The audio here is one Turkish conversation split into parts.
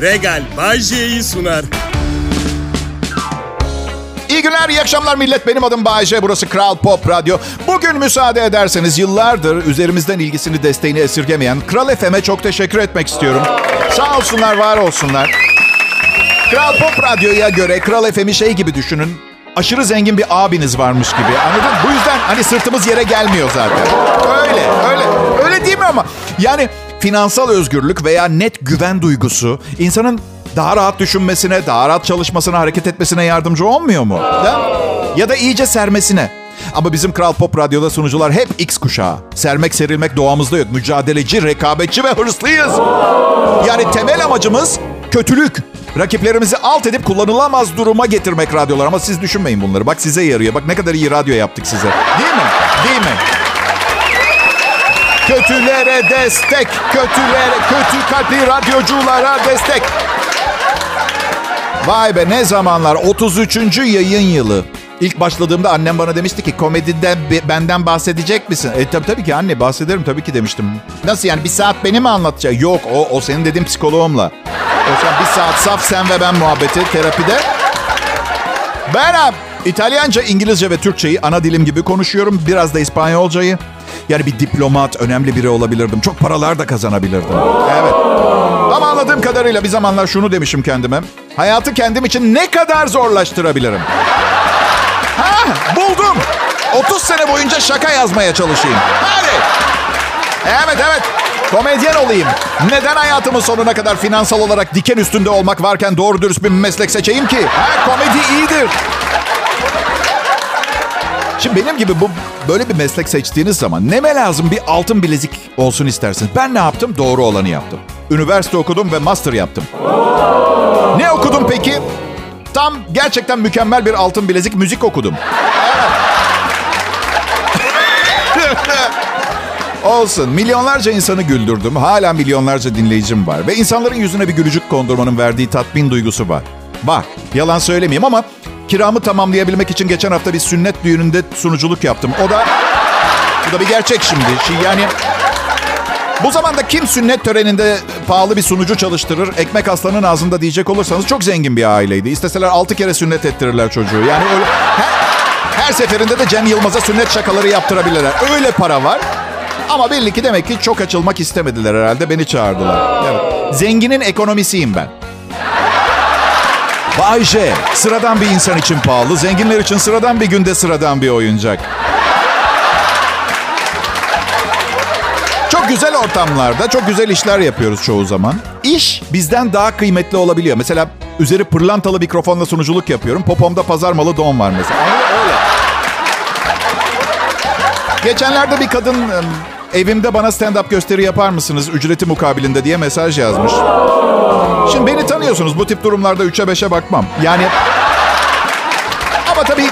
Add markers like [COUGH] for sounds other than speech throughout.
Regal Bay J'yi sunar. İyi günler, iyi akşamlar millet. Benim adım Bayece, burası Kral Pop Radyo. Bugün müsaade ederseniz yıllardır üzerimizden ilgisini, desteğini esirgemeyen Kral FM'e çok teşekkür etmek istiyorum. Sağ olsunlar, var olsunlar. Kral Pop Radyo'ya göre Kral FM'i şey gibi düşünün. Aşırı zengin bir abiniz varmış gibi. Anladın? Bu yüzden hani sırtımız yere gelmiyor zaten. Öyle, öyle. Öyle değil mi ama? Yani finansal özgürlük veya net güven duygusu insanın daha rahat düşünmesine, daha rahat çalışmasına, hareket etmesine yardımcı olmuyor mu? Ya da iyice sermesine. Ama bizim Kral Pop Radyo'da sunucular hep X kuşağı. Sermek serilmek doğamızda yok. Mücadeleci, rekabetçi ve hırslıyız. Yani temel amacımız kötülük. Rakiplerimizi alt edip kullanılamaz duruma getirmek radyolar. Ama siz düşünmeyin bunları. Bak size yarıyor. Bak ne kadar iyi radyo yaptık size. Değil mi? Değil mi? Kötülere destek. Kötülere, kötü kalpli radyoculara destek. Vay be ne zamanlar. 33. yayın yılı. İlk başladığımda annem bana demişti ki komedide benden bahsedecek misin? E tabii tabii ki anne bahsederim tabii ki demiştim. Nasıl yani bir saat beni mi anlatacak? Yok o, o senin dediğin psikoloğumla. O zaman bir saat saf sen ve ben muhabbeti terapide. Ben İtalyanca, İngilizce ve Türkçeyi ana dilim gibi konuşuyorum. Biraz da İspanyolcayı. Yani bir diplomat, önemli biri olabilirdim. Çok paralar da kazanabilirdim. Evet. Ama anladığım kadarıyla bir zamanlar şunu demişim kendime. Hayatı kendim için ne kadar zorlaştırabilirim? Ha, buldum. 30 sene boyunca şaka yazmaya çalışayım. Hadi. Evet evet. Komedyen olayım. Neden hayatımın sonuna kadar finansal olarak diken üstünde olmak varken doğru dürüst bir meslek seçeyim ki? Ha, komedi iyidir. Şimdi benim gibi bu böyle bir meslek seçtiğiniz zaman neme lazım bir altın bilezik olsun istersiniz. Ben ne yaptım? Doğru olanı yaptım. Üniversite okudum ve master yaptım. Ne okudum peki? Tam gerçekten mükemmel bir altın bilezik müzik okudum. [LAUGHS] Olsun. Milyonlarca insanı güldürdüm. Hala milyonlarca dinleyicim var. Ve insanların yüzüne bir gülücük kondurmanın verdiği tatmin duygusu var. Bak, yalan söylemeyeyim ama kiramı tamamlayabilmek için geçen hafta bir sünnet düğününde sunuculuk yaptım. O da bu da bir gerçek şimdi. Şey, yani bu zamanda kim sünnet töreninde pahalı bir sunucu çalıştırır? Ekmek aslanın ağzında diyecek olursanız çok zengin bir aileydi. İsteseler altı kere sünnet ettirirler çocuğu. Yani öyle, her, her seferinde de Cem Yılmaz'a sünnet şakaları yaptırabilirler. Öyle para var. Ama belli ki demek ki çok açılmak istemediler herhalde. Beni çağırdılar. Evet. Zenginin ekonomisiyim ben. Bayce, sıradan bir insan için pahalı, zenginler için sıradan bir günde sıradan bir oyuncak. Çok güzel ortamlarda, çok güzel işler yapıyoruz çoğu zaman. İş bizden daha kıymetli olabiliyor. Mesela üzeri pırlantalı mikrofonla sunuculuk yapıyorum. Popomda pazar malı don var mesela. Öyle. Geçenlerde bir kadın evimde bana stand-up gösteri yapar mısınız ücreti mukabilinde diye mesaj yazmış. Şimdi beni tanıyorsunuz bu tip durumlarda 3'e 5'e bakmam. Yani ama tabii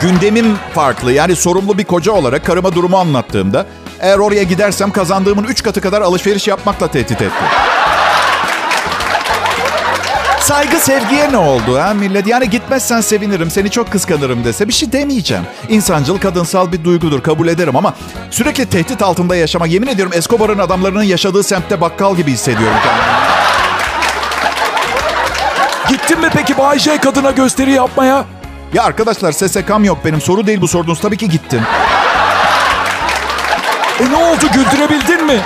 gündemim farklı. Yani sorumlu bir koca olarak karıma durumu anlattığımda eğer oraya gidersem kazandığımın 3 katı kadar alışveriş yapmakla tehdit etti. Saygı sevgiye ne oldu ha millet? Yani gitmezsen sevinirim, seni çok kıskanırım dese bir şey demeyeceğim. İnsancıl kadınsal bir duygudur, kabul ederim ama sürekli tehdit altında yaşamak, yemin ediyorum Escobar'ın adamlarının yaşadığı semtte bakkal gibi hissediyorum kendimi. Gittin mi peki Bay J kadına gösteri yapmaya? Ya arkadaşlar SSK'm yok benim. Soru değil bu sorduğunuz. Tabii ki gittim. E ne oldu güldürebildin mi?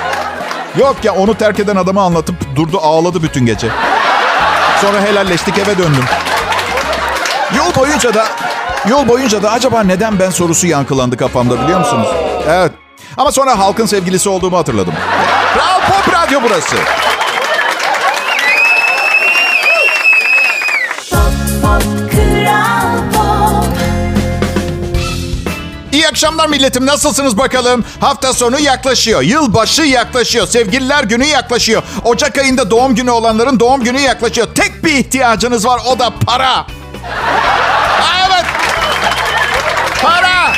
Yok ya onu terk eden adamı anlatıp durdu ağladı bütün gece. Sonra helalleştik eve döndüm. Yol boyunca da yol boyunca da acaba neden ben sorusu yankılandı kafamda biliyor musunuz? Evet. Ama sonra halkın sevgilisi olduğumu hatırladım. Kral Pop Radyo burası. İyi akşamlar milletim. Nasılsınız bakalım? Hafta sonu yaklaşıyor. Yılbaşı yaklaşıyor. Sevgililer günü yaklaşıyor. Ocak ayında doğum günü olanların doğum günü yaklaşıyor. Tek bir ihtiyacınız var o da para. Evet. Para.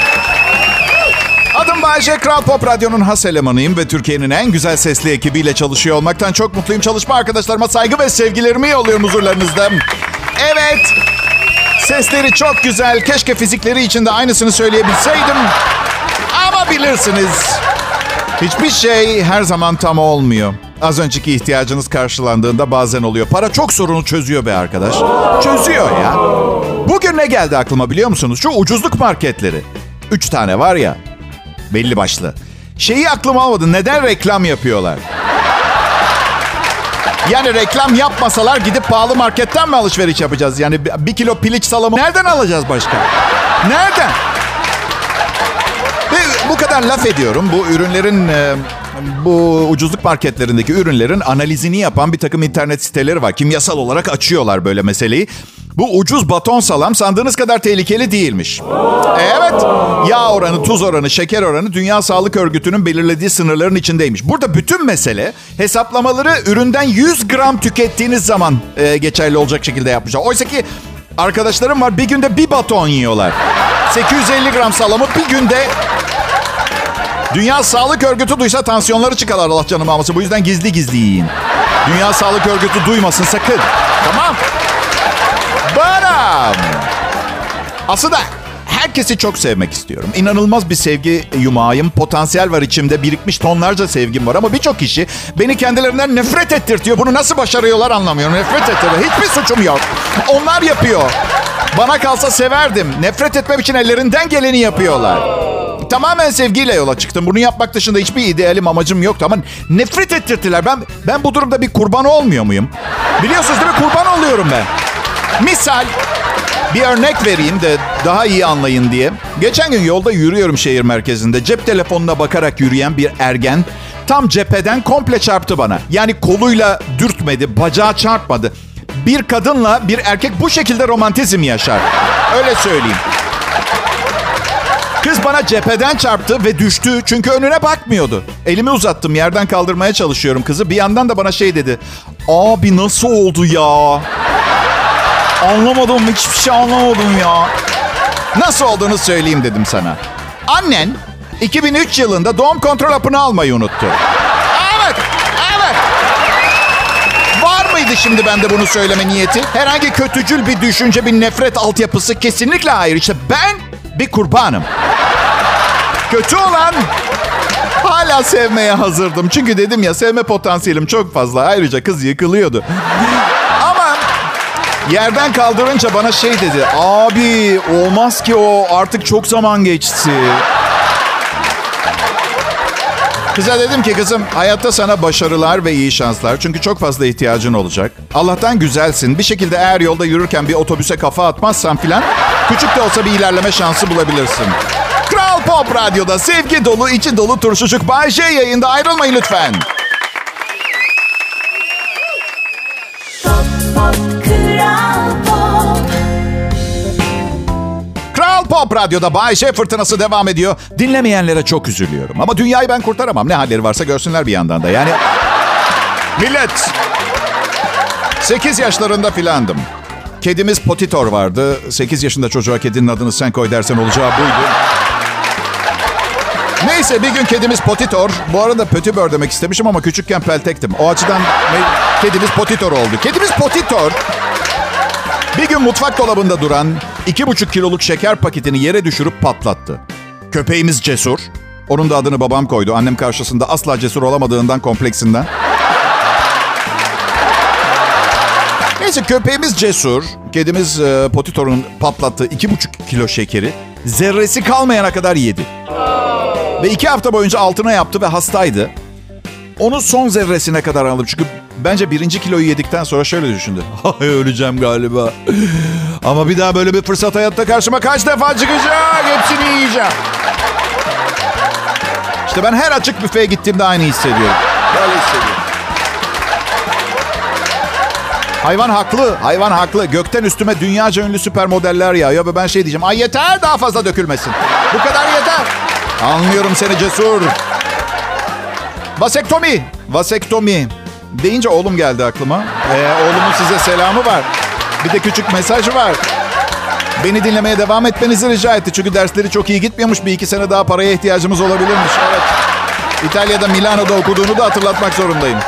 Adım Bayece Kral Pop Radyo'nun has elemanıyım ve Türkiye'nin en güzel sesli ekibiyle çalışıyor olmaktan çok mutluyum. Çalışma arkadaşlarıma saygı ve sevgilerimi yolluyorum huzurlarınızda. Evet. Sesleri çok güzel. Keşke fizikleri için de aynısını söyleyebilseydim. Ama bilirsiniz. Hiçbir şey her zaman tam olmuyor. Az önceki ihtiyacınız karşılandığında bazen oluyor. Para çok sorunu çözüyor be arkadaş. Çözüyor ya. Bugün ne geldi aklıma biliyor musunuz? Şu ucuzluk marketleri. Üç tane var ya. Belli başlı. Şeyi aklıma almadı. Neden reklam yapıyorlar? Yani reklam yapmasalar gidip pahalı marketten mi alışveriş yapacağız? Yani bir kilo piliç salamı nereden alacağız başka? Nereden? Ve bu kadar laf ediyorum. Bu ürünlerin, e, bu ucuzluk marketlerindeki ürünlerin analizini yapan bir takım internet siteleri var. Kimyasal olarak açıyorlar böyle meseleyi. Bu ucuz baton salam sandığınız kadar tehlikeli değilmiş. Evet, yağ oranı, tuz oranı, şeker oranı Dünya Sağlık Örgütü'nün belirlediği sınırların içindeymiş. Burada bütün mesele hesaplamaları üründen 100 gram tükettiğiniz zaman e, geçerli olacak şekilde yapmışlar. Oysa ki arkadaşlarım var bir günde bir baton yiyorlar. 850 gram salamı bir günde Dünya Sağlık Örgütü duysa tansiyonları çıkar Allah canım alması. Bu yüzden gizli gizli yiyin. Dünya Sağlık Örgütü duymasın sakın. Tamam. Baram. Aslında herkesi çok sevmek istiyorum. İnanılmaz bir sevgi yumağıyım. Potansiyel var içimde. Birikmiş tonlarca sevgim var. Ama birçok kişi beni kendilerinden nefret ettirtiyor. Bunu nasıl başarıyorlar anlamıyorum. Nefret ettiriyor. Hiçbir suçum yok. Onlar yapıyor. Bana kalsa severdim. Nefret etmem için ellerinden geleni yapıyorlar. Tamamen sevgiyle yola çıktım. Bunu yapmak dışında hiçbir idealim, amacım yoktu. Ama nefret ettirdiler. Ben ben bu durumda bir kurban olmuyor muyum? Biliyorsunuz değil mi? Kurban oluyorum ben. Misal bir örnek vereyim de daha iyi anlayın diye. Geçen gün yolda yürüyorum şehir merkezinde. Cep telefonuna bakarak yürüyen bir ergen tam cepheden komple çarptı bana. Yani koluyla dürtmedi, bacağı çarpmadı. Bir kadınla bir erkek bu şekilde romantizm yaşar. Öyle söyleyeyim. Kız bana cepheden çarptı ve düştü çünkü önüne bakmıyordu. Elimi uzattım yerden kaldırmaya çalışıyorum kızı. Bir yandan da bana şey dedi. Abi nasıl oldu ya? Anlamadım hiçbir şey anlamadım ya. Nasıl olduğunu söyleyeyim dedim sana. Annen 2003 yılında doğum kontrol hapını almayı unuttu. Evet, evet. Var mıydı şimdi bende bunu söyleme niyeti? Herhangi kötücül bir düşünce, bir nefret altyapısı kesinlikle hayır. İşte ben bir kurbanım. Kötü olan hala sevmeye hazırdım. Çünkü dedim ya sevme potansiyelim çok fazla. Ayrıca kız yıkılıyordu. Yerden kaldırınca bana şey dedi. Abi olmaz ki o artık çok zaman geçti. Kıza dedim ki kızım hayatta sana başarılar ve iyi şanslar. Çünkü çok fazla ihtiyacın olacak. Allah'tan güzelsin. Bir şekilde eğer yolda yürürken bir otobüse kafa atmazsan filan küçük de olsa bir ilerleme şansı bulabilirsin. Kral Pop Radyo'da sevgi dolu, içi dolu turşucuk Bay J yayında ayrılmayın lütfen. Kral Pop Radyo'da Bay J fırtınası devam ediyor. Dinlemeyenlere çok üzülüyorum. Ama dünyayı ben kurtaramam. Ne halleri varsa görsünler bir yandan da. Yani millet 8 yaşlarında filandım. Kedimiz Potitor vardı. 8 yaşında çocuğa kedinin adını sen koy dersen olacağı buydu. Neyse bir gün kedimiz Potitor. Bu arada Pötibör demek istemişim ama küçükken peltektim. O açıdan kedimiz Potitor oldu. Kedimiz Potitor bir gün mutfak dolabında duran iki buçuk kiloluk şeker paketini yere düşürüp patlattı. Köpeğimiz Cesur. Onun da adını babam koydu. Annem karşısında asla cesur olamadığından kompleksinden. Neyse köpeğimiz Cesur. Kedimiz e, Potitor'un patlattığı iki buçuk kilo şekeri zerresi kalmayana kadar yedi. Ve iki hafta boyunca altına yaptı ve hastaydı. Onu son zerresine kadar aldım. Çünkü bence birinci kiloyu yedikten sonra şöyle düşündü. [LAUGHS] Ay öleceğim galiba. Ama bir daha böyle bir fırsat hayatta karşıma kaç defa çıkacak? Hepsini yiyeceğim. İşte ben her açık büfeye gittiğimde aynı hissediyorum. Böyle hissediyorum. Hayvan haklı, hayvan haklı. Gökten üstüme dünyaca ünlü süper modeller yağıyor ve ben şey diyeceğim. Ay yeter daha fazla dökülmesin. Bu kadar yeter. Anlıyorum seni cesur. Vasektomi. Vasektomi. Deyince oğlum geldi aklıma. Ee, oğlumun size selamı var. Bir de küçük mesaj var. Beni dinlemeye devam etmenizi rica etti. Çünkü dersleri çok iyi gitmiyormuş. Bir iki sene daha paraya ihtiyacımız olabilirmiş. Evet. İtalya'da Milano'da okuduğunu da hatırlatmak zorundayım.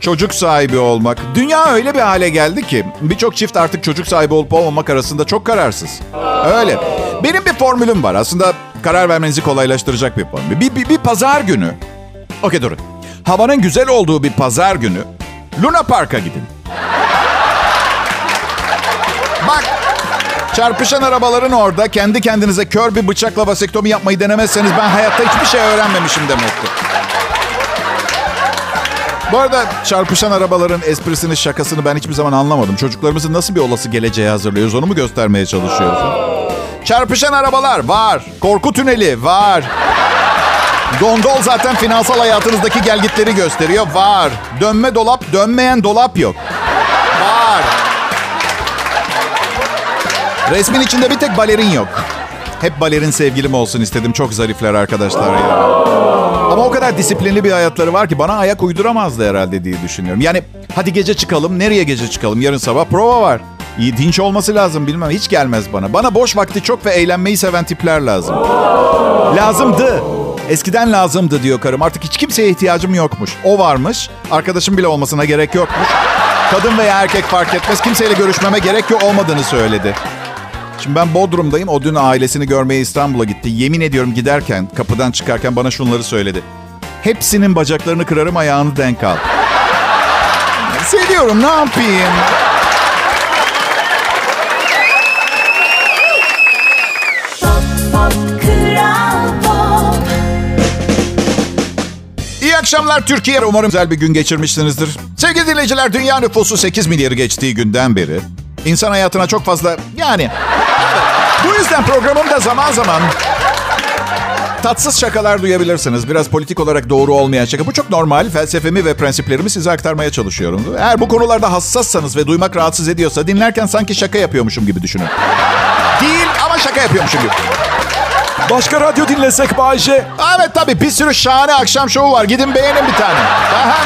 Çocuk sahibi olmak. Dünya öyle bir hale geldi ki birçok çift artık çocuk sahibi olup olmamak arasında çok kararsız. Öyle. Benim bir formülüm var. Aslında karar vermenizi kolaylaştıracak bir formül. Bir, bir, bir pazar günü. Okey durun. Havanın güzel olduğu bir pazar günü Luna Park'a gidin. Bak çarpışan arabaların orada kendi kendinize kör bir bıçakla vasektomi yapmayı denemezseniz ben hayatta hiçbir şey öğrenmemişim demektir. Bu arada çarpışan arabaların esprisini, şakasını ben hiçbir zaman anlamadım. Çocuklarımızı nasıl bir olası geleceğe hazırlıyoruz onu mu göstermeye çalışıyoruz? Çarpışan arabalar var. Korku tüneli var. Gondol zaten finansal hayatınızdaki gelgitleri gösteriyor. Var. Dönme dolap, dönmeyen dolap yok. Var. Resmin içinde bir tek balerin yok. Hep balerin sevgilim olsun istedim. Çok zarifler arkadaşlar ya. Ama o kadar disiplinli bir hayatları var ki bana ayak uyduramazdı herhalde diye düşünüyorum. Yani hadi gece çıkalım. Nereye gece çıkalım? Yarın sabah prova var. İyi dinç olması lazım bilmem. Hiç gelmez bana. Bana boş vakti çok ve eğlenmeyi seven tipler lazım. Lazımdı. Eskiden lazımdı diyor karım. Artık hiç kimseye ihtiyacım yokmuş. O varmış. Arkadaşım bile olmasına gerek yokmuş. Kadın veya erkek fark etmez. Kimseyle görüşmeme gerek yok olmadığını söyledi. Şimdi ben Bodrum'dayım. O dün ailesini görmeye İstanbul'a gitti. Yemin ediyorum giderken, kapıdan çıkarken bana şunları söyledi. Hepsinin bacaklarını kırarım ayağını denk al. Seviyorum ne yapayım? Akşamlar Türkiye. Umarım güzel bir gün geçirmişsinizdir. Sevgili dinleyiciler, dünya nüfusu 8 milyarı geçtiği günden beri insan hayatına çok fazla yani bu yüzden programımda zaman zaman tatsız şakalar duyabilirsiniz. Biraz politik olarak doğru olmayan şaka. Bu çok normal. Felsefemi ve prensiplerimi size aktarmaya çalışıyorum. Eğer bu konularda hassassanız ve duymak rahatsız ediyorsa dinlerken sanki şaka yapıyormuşum gibi düşünün. Değil ama şaka yapıyormuşum gibi. Başka radyo dinlesek Bayce. Evet tabii bir sürü şahane akşam şovu var. Gidin beğenin bir tane. Aha.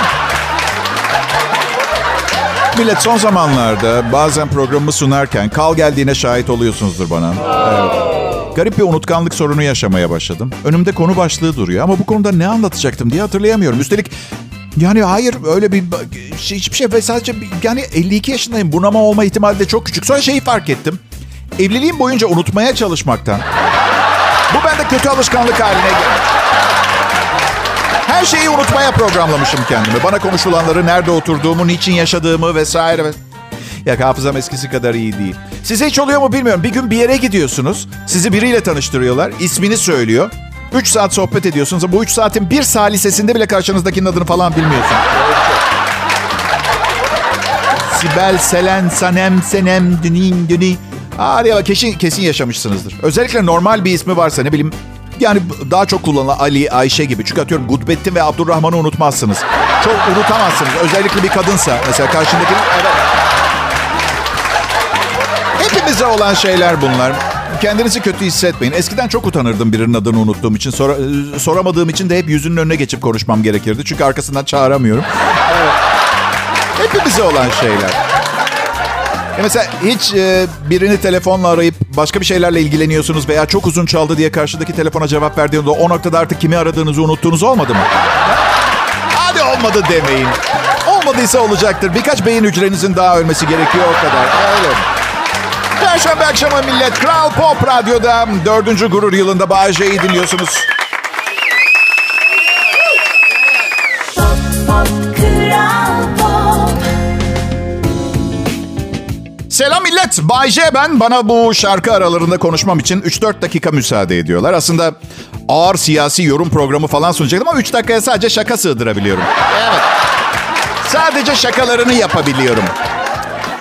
Millet son zamanlarda bazen programımı sunarken kal geldiğine şahit oluyorsunuzdur bana. Evet. Garip bir unutkanlık sorunu yaşamaya başladım. Önümde konu başlığı duruyor ama bu konuda ne anlatacaktım diye hatırlayamıyorum. Üstelik yani hayır öyle bir şey, hiçbir şey ve sadece yani 52 yaşındayım. Bunama olma ihtimali de çok küçük. Sonra şeyi fark ettim. Evliliğim boyunca unutmaya çalışmaktan bu bende kötü alışkanlık haline geldi. Her şeyi unutmaya programlamışım kendimi. Bana konuşulanları, nerede oturduğumu, niçin yaşadığımı vesaire. Ya hafızam eskisi kadar iyi değil. Size hiç oluyor mu bilmiyorum. Bir gün bir yere gidiyorsunuz. Sizi biriyle tanıştırıyorlar. ismini söylüyor. 3 saat sohbet ediyorsunuz. Bu 3 saatin bir salisesinde bile karşınızdakinin adını falan bilmiyorsunuz. Sibel, Selen, Sanem, Senem, Dünin, Düni. Diye bak kesin, kesin yaşamışsınızdır. Özellikle normal bir ismi varsa ne bileyim yani daha çok kullanılan Ali, Ayşe gibi. Çünkü atıyorum Gudbettin ve Abdurrahman'ı unutmazsınız. Çok unutamazsınız. Özellikle bir kadınsa. Mesela karşındaki... Evet. Hepimize olan şeyler bunlar. Kendinizi kötü hissetmeyin. Eskiden çok utanırdım birinin adını unuttuğum için. Sor, soramadığım için de hep yüzünün önüne geçip konuşmam gerekirdi. Çünkü arkasından çağıramıyorum. Evet. Hepimize olan şeyler. Ya mesela hiç e, birini telefonla arayıp başka bir şeylerle ilgileniyorsunuz veya çok uzun çaldı diye karşıdaki telefona cevap verdiğinde o noktada artık kimi aradığınızı unuttuğunuz olmadı mı? Hadi olmadı demeyin. Olmadıysa olacaktır. Birkaç beyin hücrenizin daha ölmesi gerekiyor o kadar. Öyle. Perşembe akşamı millet Kral Pop Radyo'da dördüncü gurur yılında Bağcay'ı dinliyorsunuz. Selam millet. Bay J ben. Bana bu şarkı aralarında konuşmam için 3-4 dakika müsaade ediyorlar. Aslında ağır siyasi yorum programı falan sunacaktım ama 3 dakikaya sadece şaka sığdırabiliyorum. Evet. Sadece şakalarını yapabiliyorum.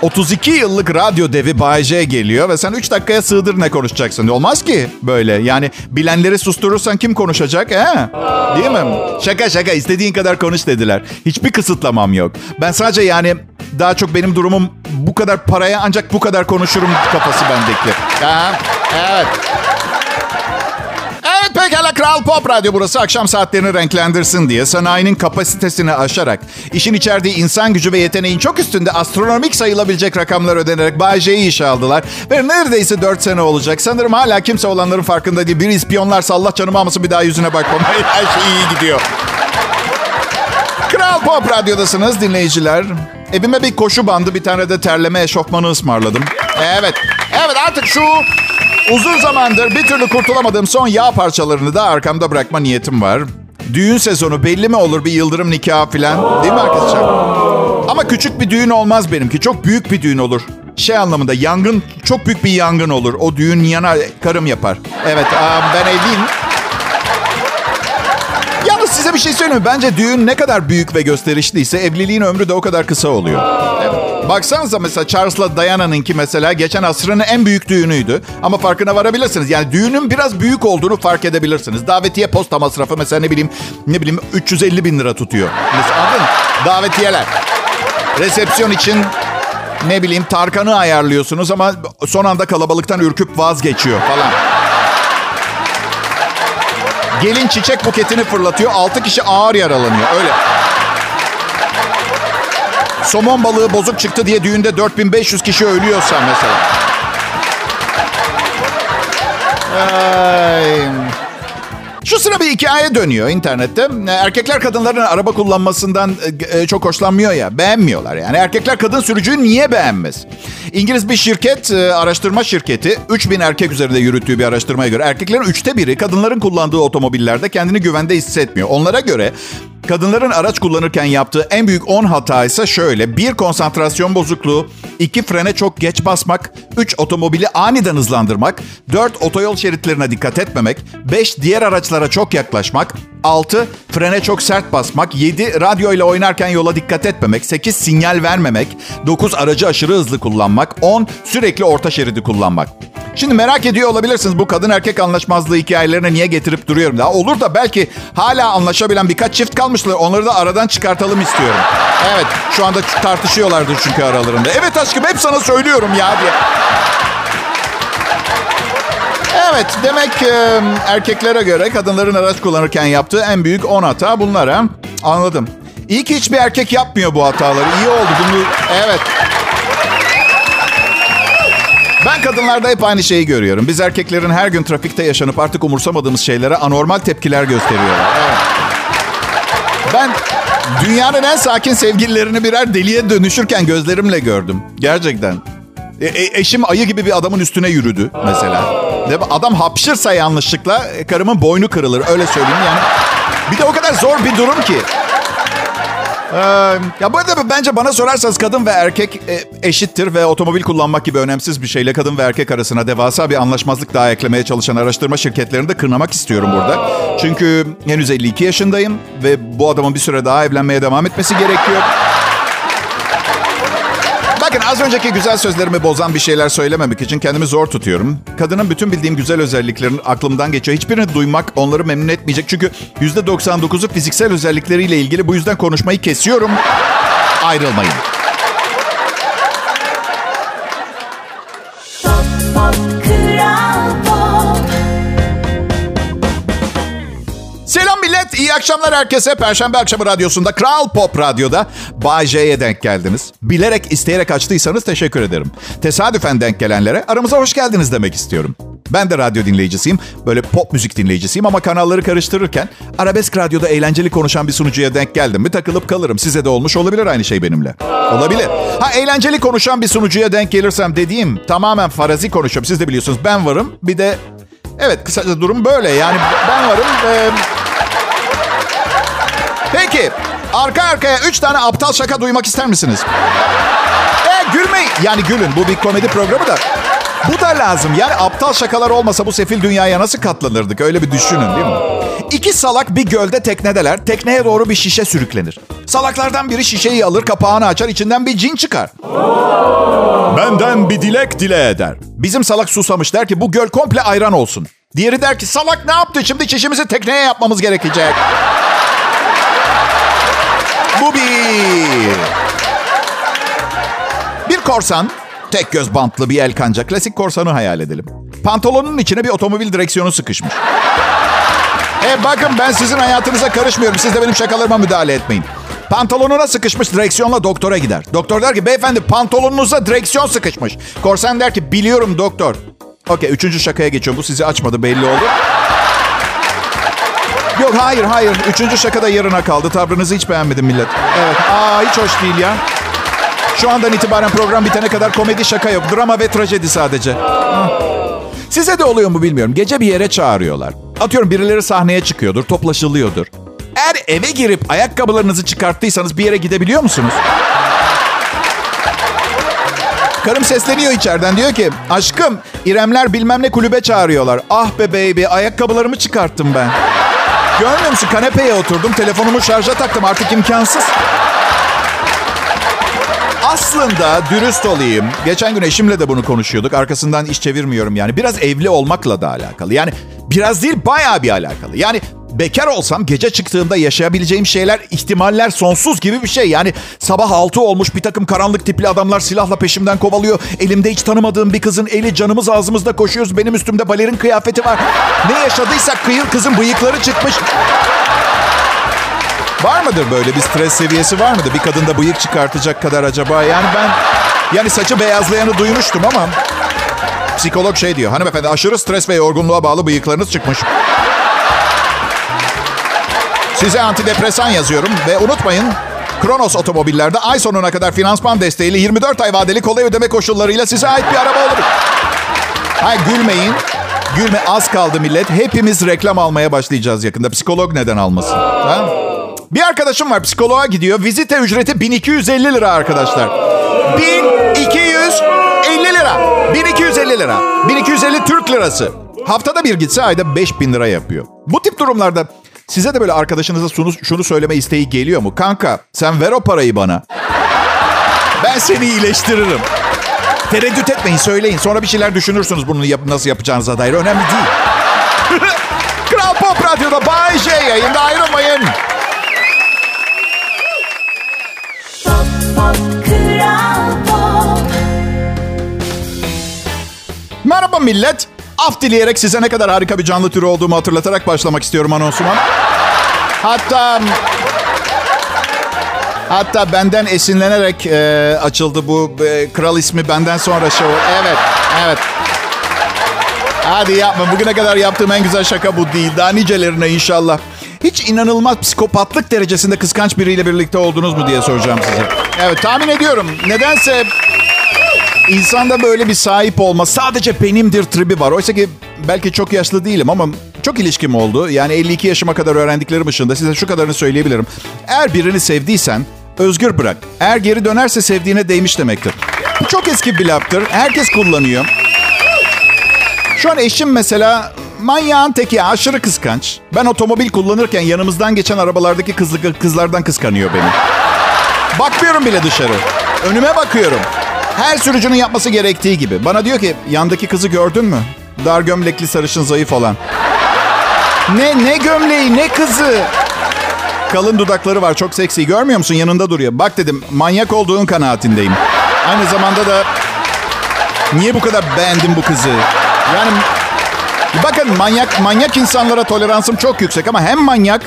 32 yıllık radyo devi Bay J geliyor ve sen 3 dakikaya sığdır ne konuşacaksın? Olmaz ki böyle. Yani bilenleri susturursan kim konuşacak? He? Değil mi? Şaka şaka istediğin kadar konuş dediler. Hiçbir kısıtlamam yok. Ben sadece yani daha çok benim durumum bu kadar paraya ancak bu kadar konuşurum kafası bendeki. Ha, evet. Evet pekala Kral Pop Radyo burası akşam saatlerini renklendirsin diye sanayinin kapasitesini aşarak işin içerdiği insan gücü ve yeteneğin çok üstünde astronomik sayılabilecek rakamlar ödenerek Bay J'yi işe aldılar. Ve neredeyse 4 sene olacak. Sanırım hala kimse olanların farkında değil. Bir ispiyonlarsa Allah canımı almasın bir daha yüzüne bakmam. [LAUGHS] Her şey iyi gidiyor. Kral Pop Radyo'dasınız dinleyiciler. Evime bir koşu bandı, bir tane de terleme eşofmanı ısmarladım. Evet, evet artık şu uzun zamandır bir türlü kurtulamadığım son yağ parçalarını da arkamda bırakma niyetim var. düğün sezonu belli mi olur bir yıldırım nikahı falan? Değil mi arkadaşlar? Ama küçük bir düğün olmaz benimki. Çok büyük bir düğün olur. Şey anlamında yangın, çok büyük bir yangın olur. O düğün yana karım yapar. Evet ben evliyim. Size bir şey söyleyeyim? Bence düğün ne kadar büyük ve gösterişliyse evliliğin ömrü de o kadar kısa oluyor. Evet. Baksanıza mesela Charles'la Diana'nınki mesela geçen asrın en büyük düğünüydü. Ama farkına varabilirsiniz. Yani düğünün biraz büyük olduğunu fark edebilirsiniz. Davetiye posta masrafı mesela ne bileyim ne bileyim 350 bin lira tutuyor. Mesela? Davetiyeler. Resepsiyon için ne bileyim Tarkan'ı ayarlıyorsunuz ama son anda kalabalıktan ürküp vazgeçiyor falan. Gelin çiçek buketini fırlatıyor. Altı kişi ağır yaralanıyor. Öyle. Somon balığı bozuk çıktı diye düğünde 4500 kişi ölüyorsa mesela. Ay. Şu sıra bir hikaye dönüyor internette. Erkekler kadınların araba kullanmasından e, çok hoşlanmıyor ya. Beğenmiyorlar yani. Erkekler kadın sürücüyü niye beğenmez? İngiliz bir şirket, e, araştırma şirketi 3000 erkek üzerinde yürüttüğü bir araştırmaya göre erkeklerin üçte biri kadınların kullandığı otomobillerde kendini güvende hissetmiyor. Onlara göre Kadınların araç kullanırken yaptığı en büyük 10 hata ise şöyle. 1. Konsantrasyon bozukluğu. 2. Frene çok geç basmak. 3. Otomobili aniden hızlandırmak. 4. Otoyol şeritlerine dikkat etmemek. 5. Diğer araçlara çok yaklaşmak. 6. Frene çok sert basmak. 7. Radyo ile oynarken yola dikkat etmemek. 8. Sinyal vermemek. 9. Aracı aşırı hızlı kullanmak. 10. Sürekli orta şeridi kullanmak. Şimdi merak ediyor olabilirsiniz bu kadın erkek anlaşmazlığı hikayelerini niye getirip duruyorum. Daha olur da belki hala anlaşabilen birkaç çift kalmışlar. Onları da aradan çıkartalım istiyorum. Evet şu anda tartışıyorlardır çünkü aralarında. Evet aşkım hep sana söylüyorum ya diye. Evet demek e, erkeklere göre kadınların araç kullanırken yaptığı en büyük 10 hata bunlar ha. Anladım. İyi ki hiçbir erkek yapmıyor bu hataları. İyi oldu bunu. Evet. Ben kadınlarda hep aynı şeyi görüyorum. Biz erkeklerin her gün trafikte yaşanıp artık umursamadığımız şeylere anormal tepkiler gösteriyorlar. Ben dünyanın en sakin sevgililerini birer deliye dönüşürken gözlerimle gördüm. Gerçekten. E, e, eşim ayı gibi bir adamın üstüne yürüdü mesela. Adam hapşırsa yanlışlıkla e, karımın boynu kırılır. Öyle söyleyeyim yani. Bir de o kadar zor bir durum ki. Ee, ya bu arada bence bana sorarsanız kadın ve erkek e, eşittir ve otomobil kullanmak gibi önemsiz bir şeyle kadın ve erkek arasına devasa bir anlaşmazlık daha eklemeye çalışan araştırma şirketlerini de kırnamak istiyorum burada. Çünkü henüz 52 yaşındayım ve bu adamın bir süre daha evlenmeye devam etmesi gerekiyor. Bakın az önceki güzel sözlerimi bozan bir şeyler söylememek için kendimi zor tutuyorum. Kadının bütün bildiğim güzel özelliklerin aklımdan geçiyor. Hiçbirini duymak onları memnun etmeyecek. Çünkü %99'u fiziksel özellikleriyle ilgili. Bu yüzden konuşmayı kesiyorum. Ayrılmayın. İyi akşamlar herkese. Perşembe akşamı radyosunda, Kral Pop Radyo'da Bay J'ye denk geldiniz. Bilerek, isteyerek açtıysanız teşekkür ederim. Tesadüfen denk gelenlere aramıza hoş geldiniz demek istiyorum. Ben de radyo dinleyicisiyim. Böyle pop müzik dinleyicisiyim ama kanalları karıştırırken arabesk radyoda eğlenceli konuşan bir sunucuya denk geldim mi takılıp kalırım. Size de olmuş olabilir aynı şey benimle. Olabilir. Ha eğlenceli konuşan bir sunucuya denk gelirsem dediğim tamamen farazi konuşuyorum. Siz de biliyorsunuz ben varım. Bir de evet kısaca durum böyle. Yani ben varım. Ee, Peki arka arkaya üç tane aptal şaka duymak ister misiniz? E gülmeyin. Yani gülün bu bir komedi programı da. Bu da lazım. Yani aptal şakalar olmasa bu sefil dünyaya nasıl katlanırdık? Öyle bir düşünün değil mi? İki salak bir gölde teknedeler. Tekneye doğru bir şişe sürüklenir. Salaklardan biri şişeyi alır, kapağını açar, içinden bir cin çıkar. Benden bir dilek dile eder. Bizim salak susamış der ki bu göl komple ayran olsun. Diğeri der ki salak ne yaptı? Şimdi çişimizi tekneye yapmamız gerekecek. Korsan, tek göz bantlı bir el kanca. Klasik korsanı hayal edelim. Pantolonun içine bir otomobil direksiyonu sıkışmış. E bakın ben sizin hayatınıza karışmıyorum. Siz de benim şakalarıma müdahale etmeyin. Pantolonuna sıkışmış direksiyonla doktora gider. Doktor der ki beyefendi pantolonunuza direksiyon sıkışmış. Korsan der ki biliyorum doktor. Okey üçüncü şakaya geçiyorum. Bu sizi açmadı belli oldu. Yok hayır hayır. Üçüncü şaka da yarına kaldı. Tavrınızı hiç beğenmedim millet. Evet. Aa hiç hoş değil ya. Şu andan itibaren program bitene kadar komedi şaka yok. Drama ve trajedi sadece. Size de oluyor mu bilmiyorum. Gece bir yere çağırıyorlar. Atıyorum birileri sahneye çıkıyordur, toplaşılıyordur. Eğer eve girip ayakkabılarınızı çıkarttıysanız bir yere gidebiliyor musunuz? Karım sesleniyor içeriden diyor ki aşkım İremler bilmem ne kulübe çağırıyorlar. Ah be baby ayakkabılarımı çıkarttım ben. Görmüyor musun kanepeye oturdum telefonumu şarja taktım artık imkansız. Aslında dürüst olayım. Geçen gün eşimle de bunu konuşuyorduk. Arkasından iş çevirmiyorum yani. Biraz evli olmakla da alakalı. Yani biraz değil bayağı bir alakalı. Yani bekar olsam gece çıktığımda yaşayabileceğim şeyler, ihtimaller sonsuz gibi bir şey. Yani sabah altı olmuş bir takım karanlık tipli adamlar silahla peşimden kovalıyor. Elimde hiç tanımadığım bir kızın eli canımız ağzımızda koşuyoruz. Benim üstümde balerin kıyafeti var. Ne yaşadıysak kıyır kızın bıyıkları çıkmış. Var mıdır böyle bir stres seviyesi var mıdır? Bir kadında bıyık çıkartacak kadar acaba? Yani ben yani saçı beyazlayanı duymuştum ama psikolog şey diyor. Hanımefendi aşırı stres ve yorgunluğa bağlı bıyıklarınız çıkmış. Size antidepresan yazıyorum ve unutmayın Kronos otomobillerde ay sonuna kadar finansman desteğiyle 24 ay vadeli kolay ödeme koşullarıyla size ait bir araba olur. Hayır gülmeyin. Gülme az kaldı millet. Hepimiz reklam almaya başlayacağız yakında. Psikolog neden almasın? Ha? Bir arkadaşım var psikoloğa gidiyor. Vizite ücreti 1250 lira arkadaşlar. 1250 lira. 1250 lira. 1250 Türk lirası. Haftada bir gitse ayda 5000 lira yapıyor. Bu tip durumlarda size de böyle arkadaşınıza şunu, şunu söyleme isteği geliyor mu? Kanka sen ver o parayı bana. Ben seni iyileştiririm. Tereddüt etmeyin söyleyin. Sonra bir şeyler düşünürsünüz bunu yap nasıl yapacağınıza dair. Önemli değil. [LAUGHS] Kral Pop Radyo'da Bay J yayında ayrılmayın. Merhaba millet. Af dileyerek size ne kadar harika bir canlı türü olduğumu hatırlatarak başlamak istiyorum anonsuma. Hatta hatta benden esinlenerek e, açıldı bu e, kral ismi benden sonra show. Evet, evet. Hadi yapma. Bugüne kadar yaptığım en güzel şaka bu değil. Daha nicelerine inşallah. Hiç inanılmaz psikopatlık derecesinde kıskanç biriyle birlikte oldunuz mu diye soracağım size. Evet tahmin ediyorum. Nedense insanda böyle bir sahip olma sadece benimdir tribi var. Oysa ki belki çok yaşlı değilim ama çok ilişkim oldu. Yani 52 yaşıma kadar öğrendiklerim ışığında size şu kadarını söyleyebilirim. Eğer birini sevdiysen özgür bırak. Eğer geri dönerse sevdiğine değmiş demektir. Bu çok eski bir laftır. Herkes kullanıyor. Şu an eşim mesela manyağın teki aşırı kıskanç. Ben otomobil kullanırken yanımızdan geçen arabalardaki kızlı, kızlardan kıskanıyor beni. Bakmıyorum bile dışarı. Önüme bakıyorum. Her sürücünün yapması gerektiği gibi. Bana diyor ki yandaki kızı gördün mü? Dar gömlekli sarışın zayıf olan. Ne ne gömleği ne kızı. Kalın dudakları var çok seksi. Görmüyor musun? Yanında duruyor. Bak dedim manyak olduğun kanaatindeyim. Aynı zamanda da niye bu kadar beğendim bu kızı? Yani bakın manyak manyak insanlara toleransım çok yüksek ama hem manyak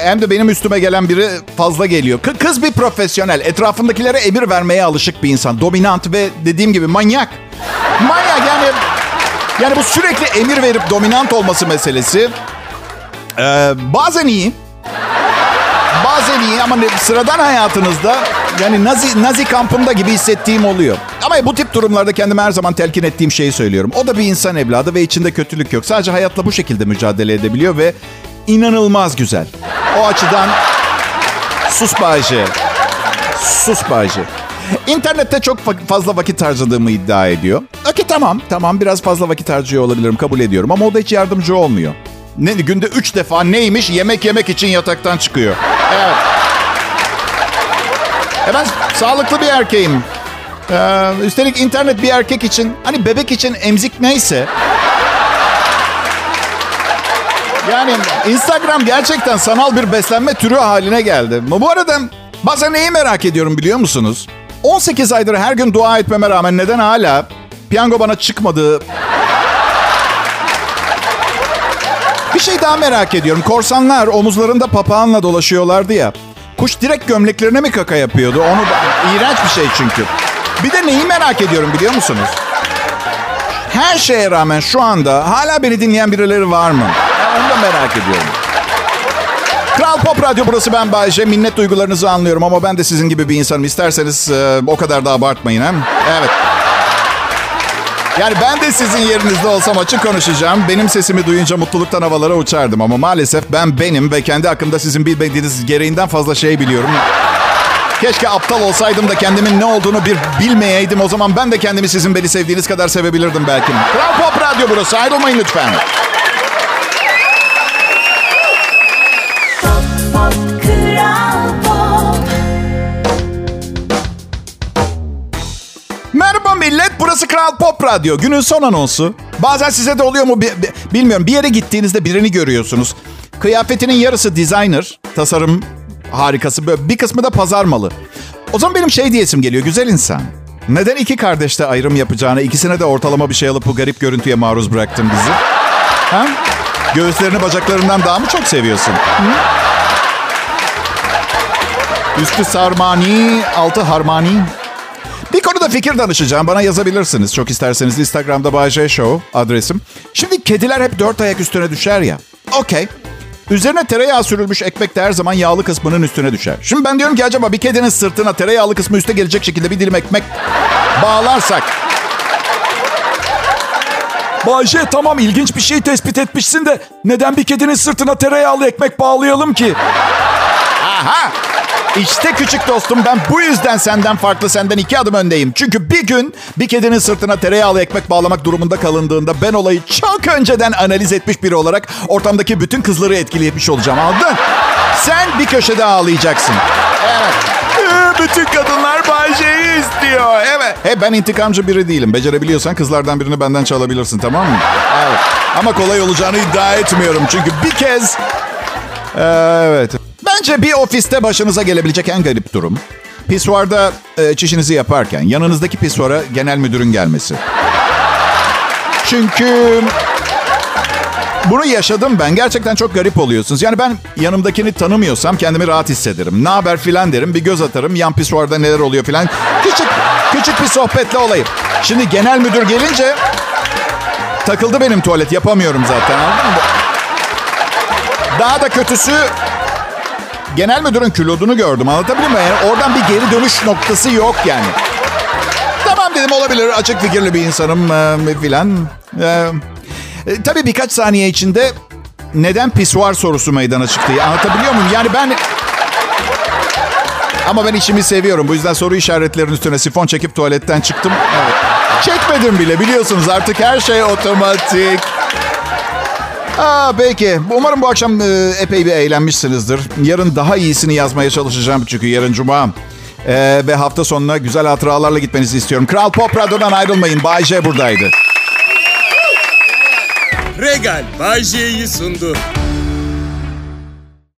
hem de benim üstüme gelen biri fazla geliyor. Kız bir profesyonel. Etrafındakilere emir vermeye alışık bir insan. Dominant ve dediğim gibi manyak. Manyak yani yani bu sürekli emir verip dominant olması meselesi ee, bazen iyi. Bazen iyi ama sıradan hayatınızda yani Nazi, Nazi kampında gibi hissettiğim oluyor. Ama bu tip durumlarda kendime her zaman telkin ettiğim şeyi söylüyorum. O da bir insan evladı ve içinde kötülük yok. Sadece hayatla bu şekilde mücadele edebiliyor ve inanılmaz güzel. O açıdan sus Bayce. Sus Bayce. İnternette çok fazla vakit harcadığımı iddia ediyor. Okey tamam, tamam biraz fazla vakit harcıyor olabilirim kabul ediyorum ama o da hiç yardımcı olmuyor. Ne, günde üç defa neymiş yemek yemek için yataktan çıkıyor. Evet. E ben sağlıklı bir erkeğim. Ee, üstelik internet bir erkek için hani bebek için emzik neyse. Yani Instagram gerçekten sanal bir beslenme türü haline geldi. Bu arada bazen neyi merak ediyorum biliyor musunuz? 18 aydır her gün dua etmeme rağmen neden hala piyango bana çıkmadı Bir şey daha merak ediyorum. Korsanlar omuzlarında papağanla dolaşıyorlardı ya. Kuş direkt gömleklerine mi kaka yapıyordu? Onu iğrenç bir şey çünkü. Bir de neyi merak ediyorum biliyor musunuz? Her şeye rağmen şu anda hala beni dinleyen birileri var mı? Onu da merak ediyorum. Kral Pop Radyo burası ben Bayece. Minnet duygularınızı anlıyorum ama ben de sizin gibi bir insanım. İsterseniz e, o kadar da abartmayın. He? Evet. Yani ben de sizin yerinizde olsam açık konuşacağım. Benim sesimi duyunca mutluluktan havalara uçardım. Ama maalesef ben benim ve kendi hakkında sizin bilmediğiniz gereğinden fazla şey biliyorum. Keşke aptal olsaydım da kendimin ne olduğunu bir bilmeyeydim. O zaman ben de kendimi sizin beni sevdiğiniz kadar sevebilirdim belki. Kral Pop Radyo burası. Ayrılmayın lütfen. Burası Kral Pop Radyo. Günün son anonsu. Bazen size de oluyor mu bi- bi- bilmiyorum. Bir yere gittiğinizde birini görüyorsunuz. Kıyafetinin yarısı designer, tasarım harikası. Böyle bir kısmı da pazar malı. O zaman benim şey diyesim geliyor, güzel insan. Neden iki kardeşte ayrım yapacağını, ikisine de ortalama bir şey alıp bu garip görüntüye maruz bıraktın bizi? Ha? Göğüslerini bacaklarından daha mı çok seviyorsun? Hı? Üstü sarmani, altı harmani. Bir konuda fikir danışacağım. Bana yazabilirsiniz. Çok isterseniz Instagram'da Bay J Show adresim. Şimdi kediler hep dört ayak üstüne düşer ya. Okey. Üzerine tereyağı sürülmüş ekmek de her zaman yağlı kısmının üstüne düşer. Şimdi ben diyorum ki acaba bir kedinin sırtına tereyağlı kısmı üste gelecek şekilde bir dilim ekmek bağlarsak. Bayce tamam ilginç bir şey tespit etmişsin de neden bir kedinin sırtına tereyağlı ekmek bağlayalım ki? Aha! İşte küçük dostum ben bu yüzden senden farklı senden iki adım öndeyim. Çünkü bir gün bir kedinin sırtına tereyağlı ekmek bağlamak durumunda kalındığında ben olayı çok önceden analiz etmiş biri olarak ortamdaki bütün kızları etkilemiş olacağım anladın? Sen bir köşede ağlayacaksın. Evet. Ee, Bütün kadınlar Bayce'yi istiyor. Evet. He, ben intikamcı biri değilim. Becerebiliyorsan kızlardan birini benden çalabilirsin tamam mı? Evet. Ama kolay olacağını iddia etmiyorum. Çünkü bir kez ee, Evet. Bence bir ofiste başınıza gelebilecek en garip durum. Pisuarda e, çişinizi yaparken yanınızdaki pisuara genel müdürün gelmesi. Çünkü bunu yaşadım ben. Gerçekten çok garip oluyorsunuz. Yani ben yanımdakini tanımıyorsam kendimi rahat hissederim. Ne haber filan derim. Bir göz atarım. Yan pisuarda neler oluyor filan. Küçük küçük bir sohbetle olayım. Şimdi genel müdür gelince takıldı benim tuvalet. Yapamıyorum zaten. Daha da kötüsü genel müdürün külodunu gördüm. Anlatabiliyor muyum? Yani oradan bir geri dönüş noktası yok yani. Tamam dedim olabilir. Açık fikirli bir insanım e, filan. E, e, tabii birkaç saniye içinde neden pisuar sorusu meydana çıktı. Anlatabiliyor muyum? Yani ben... Ama ben işimi seviyorum. Bu yüzden soru işaretlerinin üstüne sifon çekip tuvaletten çıktım. Evet. Çekmedim bile biliyorsunuz artık her şey otomatik. Aa, peki. Umarım bu akşam e, epey bir eğlenmişsinizdir. Yarın daha iyisini yazmaya çalışacağım çünkü yarın cuma. E, ve hafta sonuna güzel hatıralarla gitmenizi istiyorum. Kral Pop Radyo'dan ayrılmayın. Bay J buradaydı. Regal Bay J'yi sundu.